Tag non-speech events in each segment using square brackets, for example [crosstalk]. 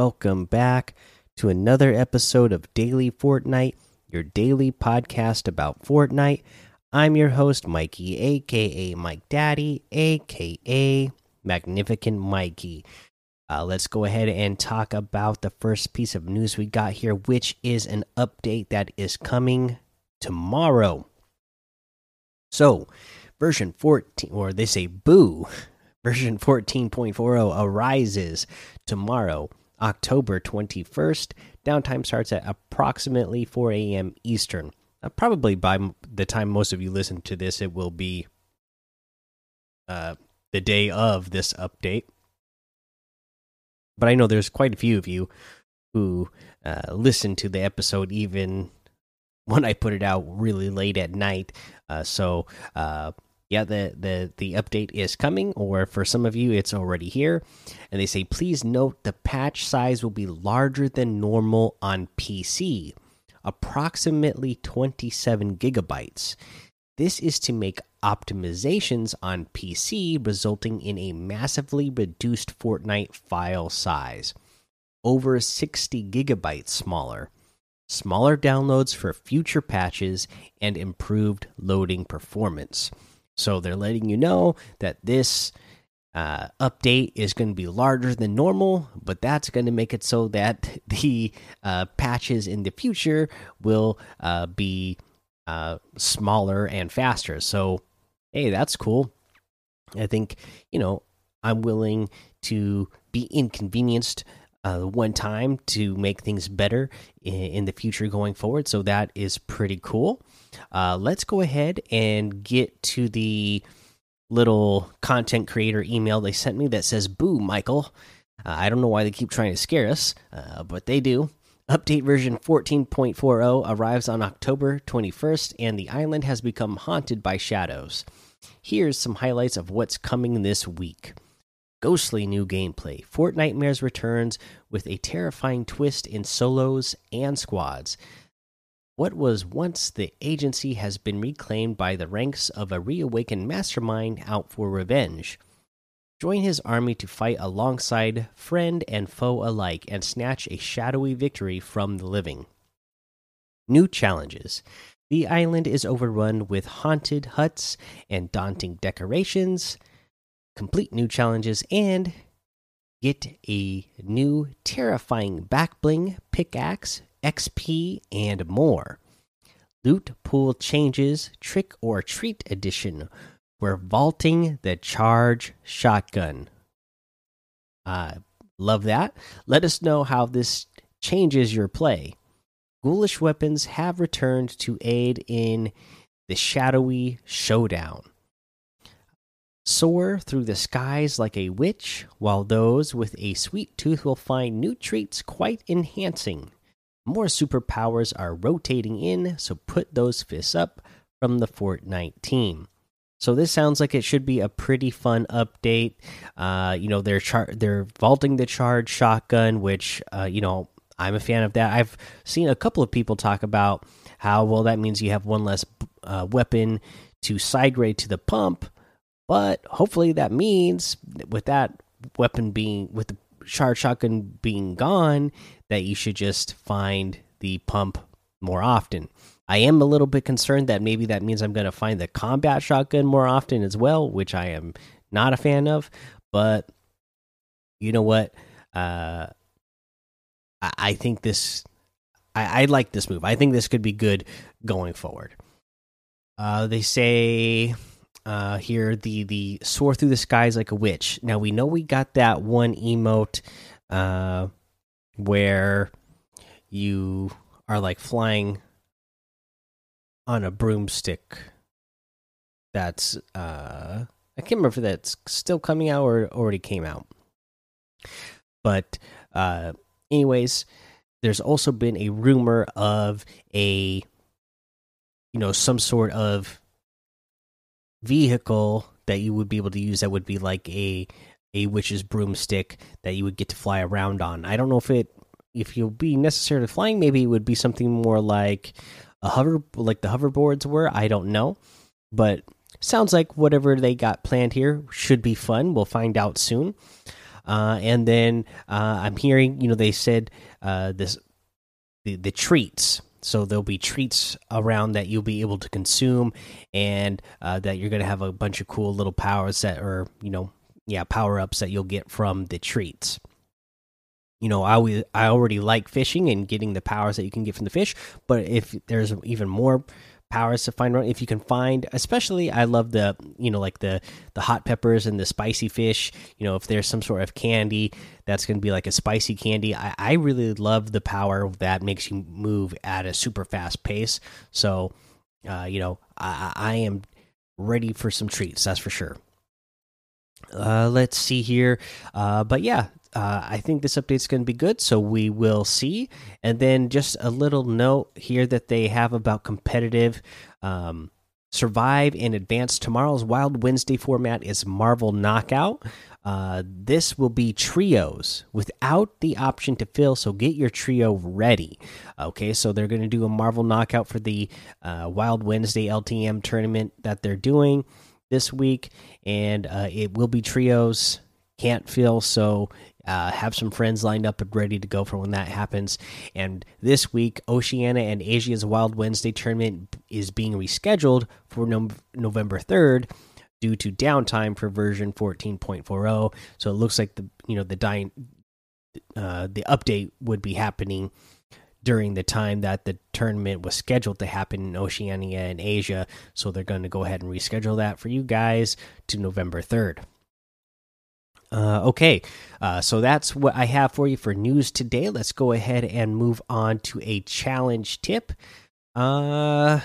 welcome back to another episode of Daily Fortnite, your daily podcast about Fortnite. I'm your host, Mikey, aka Mike Daddy, aka Magnificent Mikey. Uh, let's go ahead and talk about the first piece of news we got here, which is an update that is coming tomorrow. So, version 14, or they say boo, [laughs] version 14.40 arises tomorrow, October 21st. Downtime starts at approximately 4 a.m. Eastern. Uh, probably by the time most of you listen to this, it will be uh, the day of this update but I know there's quite a few of you who uh, listen to the episode even [laughs] when I put it out really late at night. Uh, so uh, yeah, the the the update is coming, or for some of you, it's already here. And they say, please note the patch size will be larger than normal on PC, approximately 27 gigabytes. This is to make optimizations on PC, resulting in a massively reduced Fortnite file size, over 60 gigabytes smaller, smaller downloads for future patches, and improved loading performance. So they're letting you know that this uh, update is going to be larger than normal, but that's going to make it so that [laughs] the uh, patches in the future will uh, be uh, smaller and faster. So, hey, that's cool. I think you know I'm willing to be inconvenienced uh, one time to make things better in, in, the future going forward. So that is pretty cool. Uh, let's go ahead and get to the little content creator email they sent me that says "Boo, Michael." Uh, I don't know why they keep trying to scare us, uh, but they do. Update version 14.40 arrives on October 21st, and the island has become haunted by shadows. Here's some highlights of what's coming this week. Ghostly new gameplay. Fortnitemares returns with a terrifying twist in solos and squads. What was once the agency has been reclaimed by the ranks of a reawakened mastermind out for revenge. Join his army to fight alongside friend and foe alike and snatch a shadowy victory from the living. New challenges. The island is overrun with haunted huts and daunting decorations. Complete new challenges and get a new terrifying backbling, pickaxe, XP, and more. Loot pool changes, trick or treat edition we're vaulting the charge shotgun. Uh, love that. Let us know how this changes your play. Ghoulish weapons have returned to aid in the shadowy showdown. Soar through the skies like a witch, while those with a sweet tooth will find new treats quite enhancing. More superpowers are rotating in, so put those fists up from the Fortnite team. So this sounds like it should be a pretty fun update. Uh, you know, they're they're vaulting the charge shotgun, which uh, you know I'm a fan of that. I've seen a couple of people talk about how well that means you have one less uh, weapon to side grade to the pump, but hopefully that means with that weapon being with the charge shotgun being gone, that you should just find the pump more often. I am a little bit concerned that maybe that means I'm going to find the combat shotgun more often as well, which I am not a fan of. But you know what? Uh, I, I think this. I, I like this move. I think this could be good going forward. Uh, they say uh, here the the soar through the skies like a witch. Now we know we got that one emote uh, where you are like flying on a broomstick. That's uh I can't remember if that's still coming out or already came out. But uh anyways, there's also been a rumor of a you know some sort of vehicle that you would be able to use that would be like a a witch's broomstick that you would get to fly around on. I don't know if it if you'll be necessarily flying, maybe it would be something more like a hover like the hoverboards were. I don't know, but sounds like whatever they got planned here should be fun. We'll find out soon. Uh, and then uh, I'm hearing, you know, they said uh, this the the treats. So there'll be treats around that you'll be able to consume, and uh, that you're gonna have a bunch of cool little powers that are, you know, yeah, power ups that you'll get from the treats you know, I I already like fishing and getting the powers that you can get from the fish. But if there's even more powers to find, if you can find, especially, I love the, you know, like the the hot peppers and the spicy fish. You know, if there's some sort of candy that's going to be like a spicy candy, I, I really love the power that makes you move at a super fast pace. So, uh, you know, I, I am ready for some treats. That's for sure. Uh, let's see here. Uh, but yeah, uh, I think this update is going to be good, so we will see. And then just a little note here that they have about competitive. Um, survive and advance tomorrow's Wild Wednesday format is Marvel Knockout. Uh, this will be trios without the option to fill, so get your trio ready. Okay, so they're going to do a Marvel Knockout for the uh, Wild Wednesday LTM tournament that they're doing this week, and uh, it will be trios. Can't fill, so uh, have some friends lined up and ready to go for when that happens. And this week, Oceania and Asia's Wild Wednesday tournament is being rescheduled for no November 3rd due to downtime for version 14.40. So it looks like the you know the dying uh, the update would be happening during the time that the tournament was scheduled to happen in Oceania and Asia. So they're going to go ahead and reschedule that for you guys to November 3rd. Uh, okay, uh, so that's what I have for you for news today. Let's go ahead and move on to a challenge tip. Uh,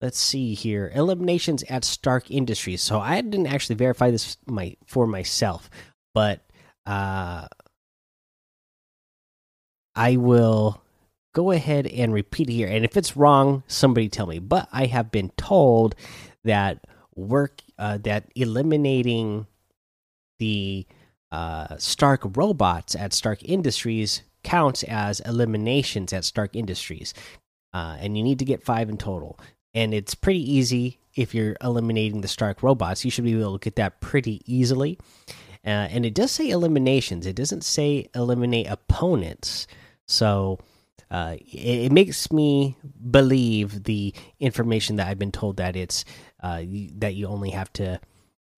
let's see here. Eliminations at Stark Industries. So I didn't actually verify this my for myself, but uh, I will go ahead and repeat it here. And if it's wrong, somebody tell me. But I have been told that work uh, that eliminating the uh, Stark robots at Stark Industries counts as eliminations at Stark Industries, uh, and you need to get five in total. And it's pretty easy if you're eliminating the Stark robots. You should be able to get that pretty easily. Uh, and it does say eliminations. It doesn't say eliminate opponents. So uh, it, it, makes me believe the information that I've been told that it's uh, that you only have to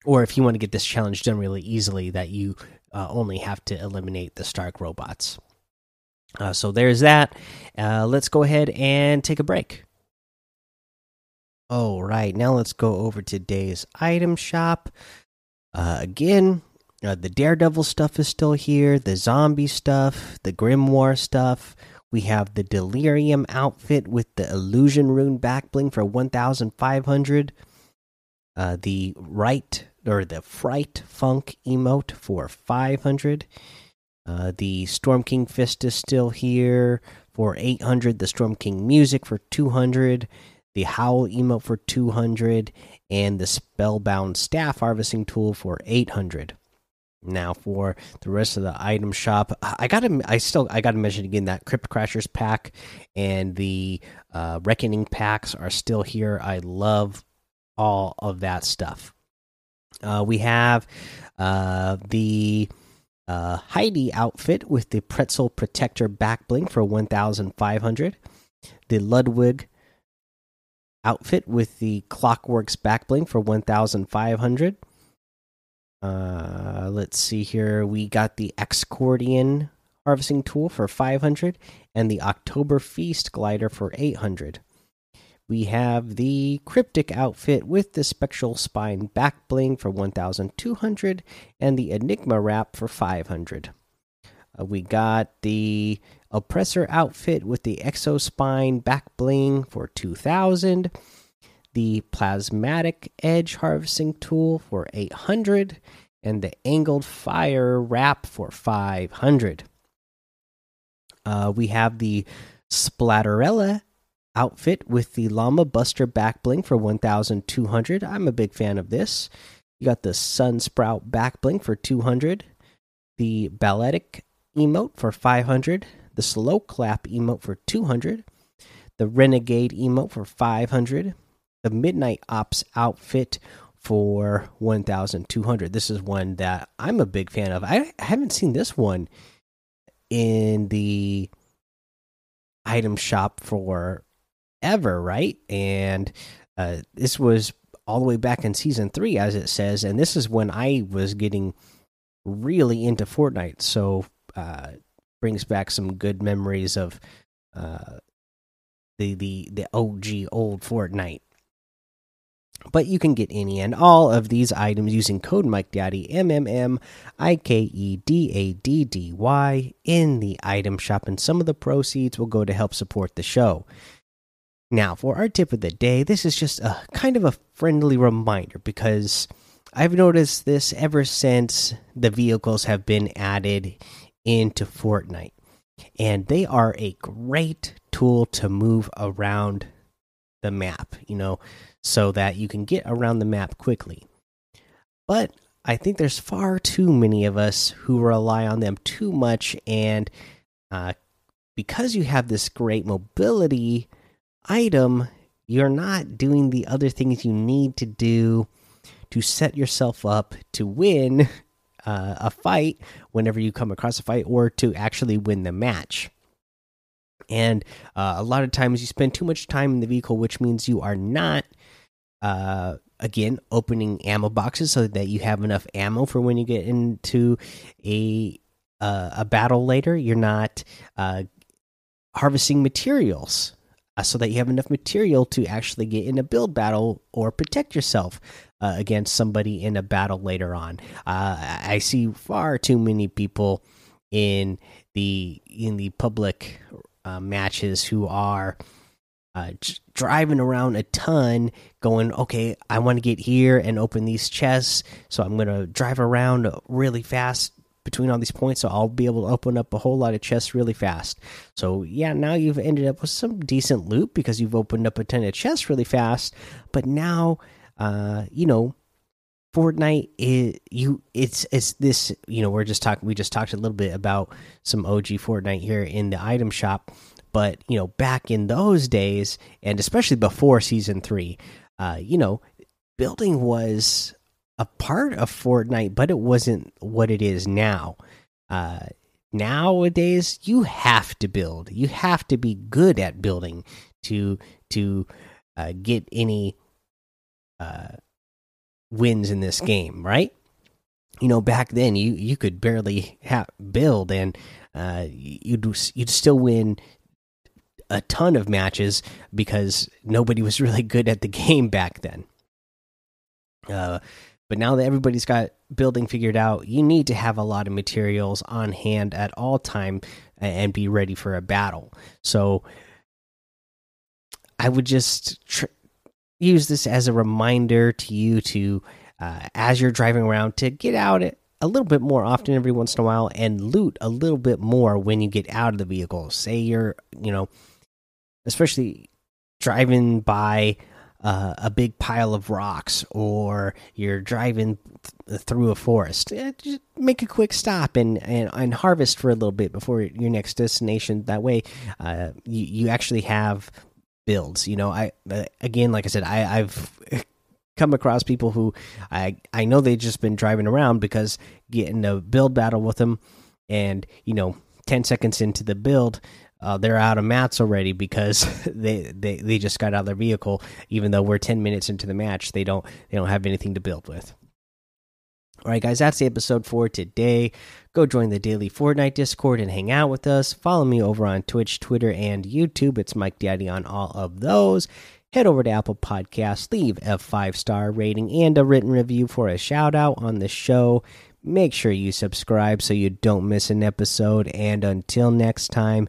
or if you want to get this challenge done really easily, that you uh, only have to eliminate the Stark robots. Uh, so there's that. Uh, let's go ahead and take a break. All right, now let's go over today's item shop. Uh, again, uh, the Daredevil stuff is still here, the zombie stuff, the Grimoire stuff. We have the Delirium outfit with the Illusion Rune backbling for 1,500. Uh, the right or the Fright Funk emote for 500. Uh, the Storm King Fist is still here for 800. The Storm King music for 200. The Howl emote for 200. And the Spellbound Staff harvesting tool for 800. Now for the rest of the item shop, I gotta, I still, I gotta mention again that Crypt Crashers pack and the uh, Reckoning packs are still here. I love all of that stuff. Uh, we have uh, the uh, Heidi outfit with the Pretzel Protector back bling for 1,500. The Ludwig outfit with the Clockworks back bling for 1,500. Uh, let's see here. We got the Excordian harvesting tool for 500 and the October Feast glider for 800 we have the cryptic outfit with the spectral spine back bling for 1200 and the enigma wrap for 500 uh, we got the oppressor outfit with the exo spine back bling for 2000 the plasmatic edge harvesting tool for 800 and the angled fire wrap for 500 uh, we have the splatterella outfit with the Llama Buster back bling for 1200. I'm a big fan of this. You got the Sun Sprout back bling for 200, the Balletic emote for 500, the Slow Clap emote for 200, the Renegade emote for 500, the Midnight Ops outfit for 1200. This is one that I'm a big fan of. I haven't seen this one in the item shop for ever, right? And uh, this was all the way back in season three, as it says, and this is when I was getting really into Fortnite. So uh, brings back some good memories of uh, the the the OG old Fortnite. But you can get any and all of these items using code Mike Daddy M M M I K E D A D D Y in the item shop, and some of the proceeds will go to help support the show. Now, for our tip of the day, this is just a kind of a friendly reminder because I've noticed this ever since the vehicles have been added into Fortnite, and they are a great tool to move around the map, you know, so that you can get around the map quickly. But I think there's far too many of us who rely on them too much, and uh, because you have this great mobility item, you're not doing the other things you need to do to set yourself up to win uh, a fight whenever you come across a fight or to actually win the match. And uh, a lot of times you spend too much time in the vehicle, which means you are not, uh, again, opening ammo boxes so that you have enough ammo for when you get into a uh, a battle later. You're not uh, harvesting materials uh, so that you have enough material to actually get in a build battle or protect yourself uh, against somebody in a battle later on. Uh, I see far too many people in the in the public uh, matches who are uh, driving around a ton, going, okay, I want to get here and open these chests, so I'm gonna drive around really fast between all these points, so I'll be able to open up a whole lot of chests really fast. So yeah, now you've ended up with some decent loot because you've opened up a ton of chests really fast. But now, uh, you know, Fortnite is you. It's it's this. You know, we're just talking. We just talked a little bit about some OG Fortnite here in the item shop. But you know, back in those days, and especially before season three, uh, you know, building was a part of Fortnite, but it wasn't what it is now. Uh, nowadays, you have to build. You have to be good at building to to uh, get any uh, wins in this game, right? You know, back then you you could barely build, and uh, you'd you'd still win a ton of matches because nobody was [laughs] really good at the game back then. Uh, but now that everybody's got building figured out, you need to have a lot of materials on hand at all time and be ready for a battle. So I would just use this as a reminder to you to, uh, as you're driving around, to get out a little bit more often every once in a while and loot a little bit more when you get out of the vehicle. Say you're, you know, especially driving by uh, a big pile of rocks or you're driving th through a forest, eh, just make a quick stop and, and, and harvest for a little bit before your next destination. That way, uh, you you actually have builds. You know, I uh, again, like I said, I, I've [laughs] come across people who I I know they've just been driving around because getting a build battle with them, and you know, ten seconds into the build, uh, they're out of mats already because [laughs] they, they they just got out of their vehicle. Even though we're ten minutes into the match, they don't they don't have anything to build with. All right, guys, that's the episode for today. Go join the daily Fortnite Discord and hang out with us. Follow me over on Twitch, Twitter, and YouTube. It's Mike Daddy on all of those. Head over to Apple Podcasts, leave a five star rating and a written review for a shout out on the show. Make sure you subscribe so you don't miss an episode. And until next time,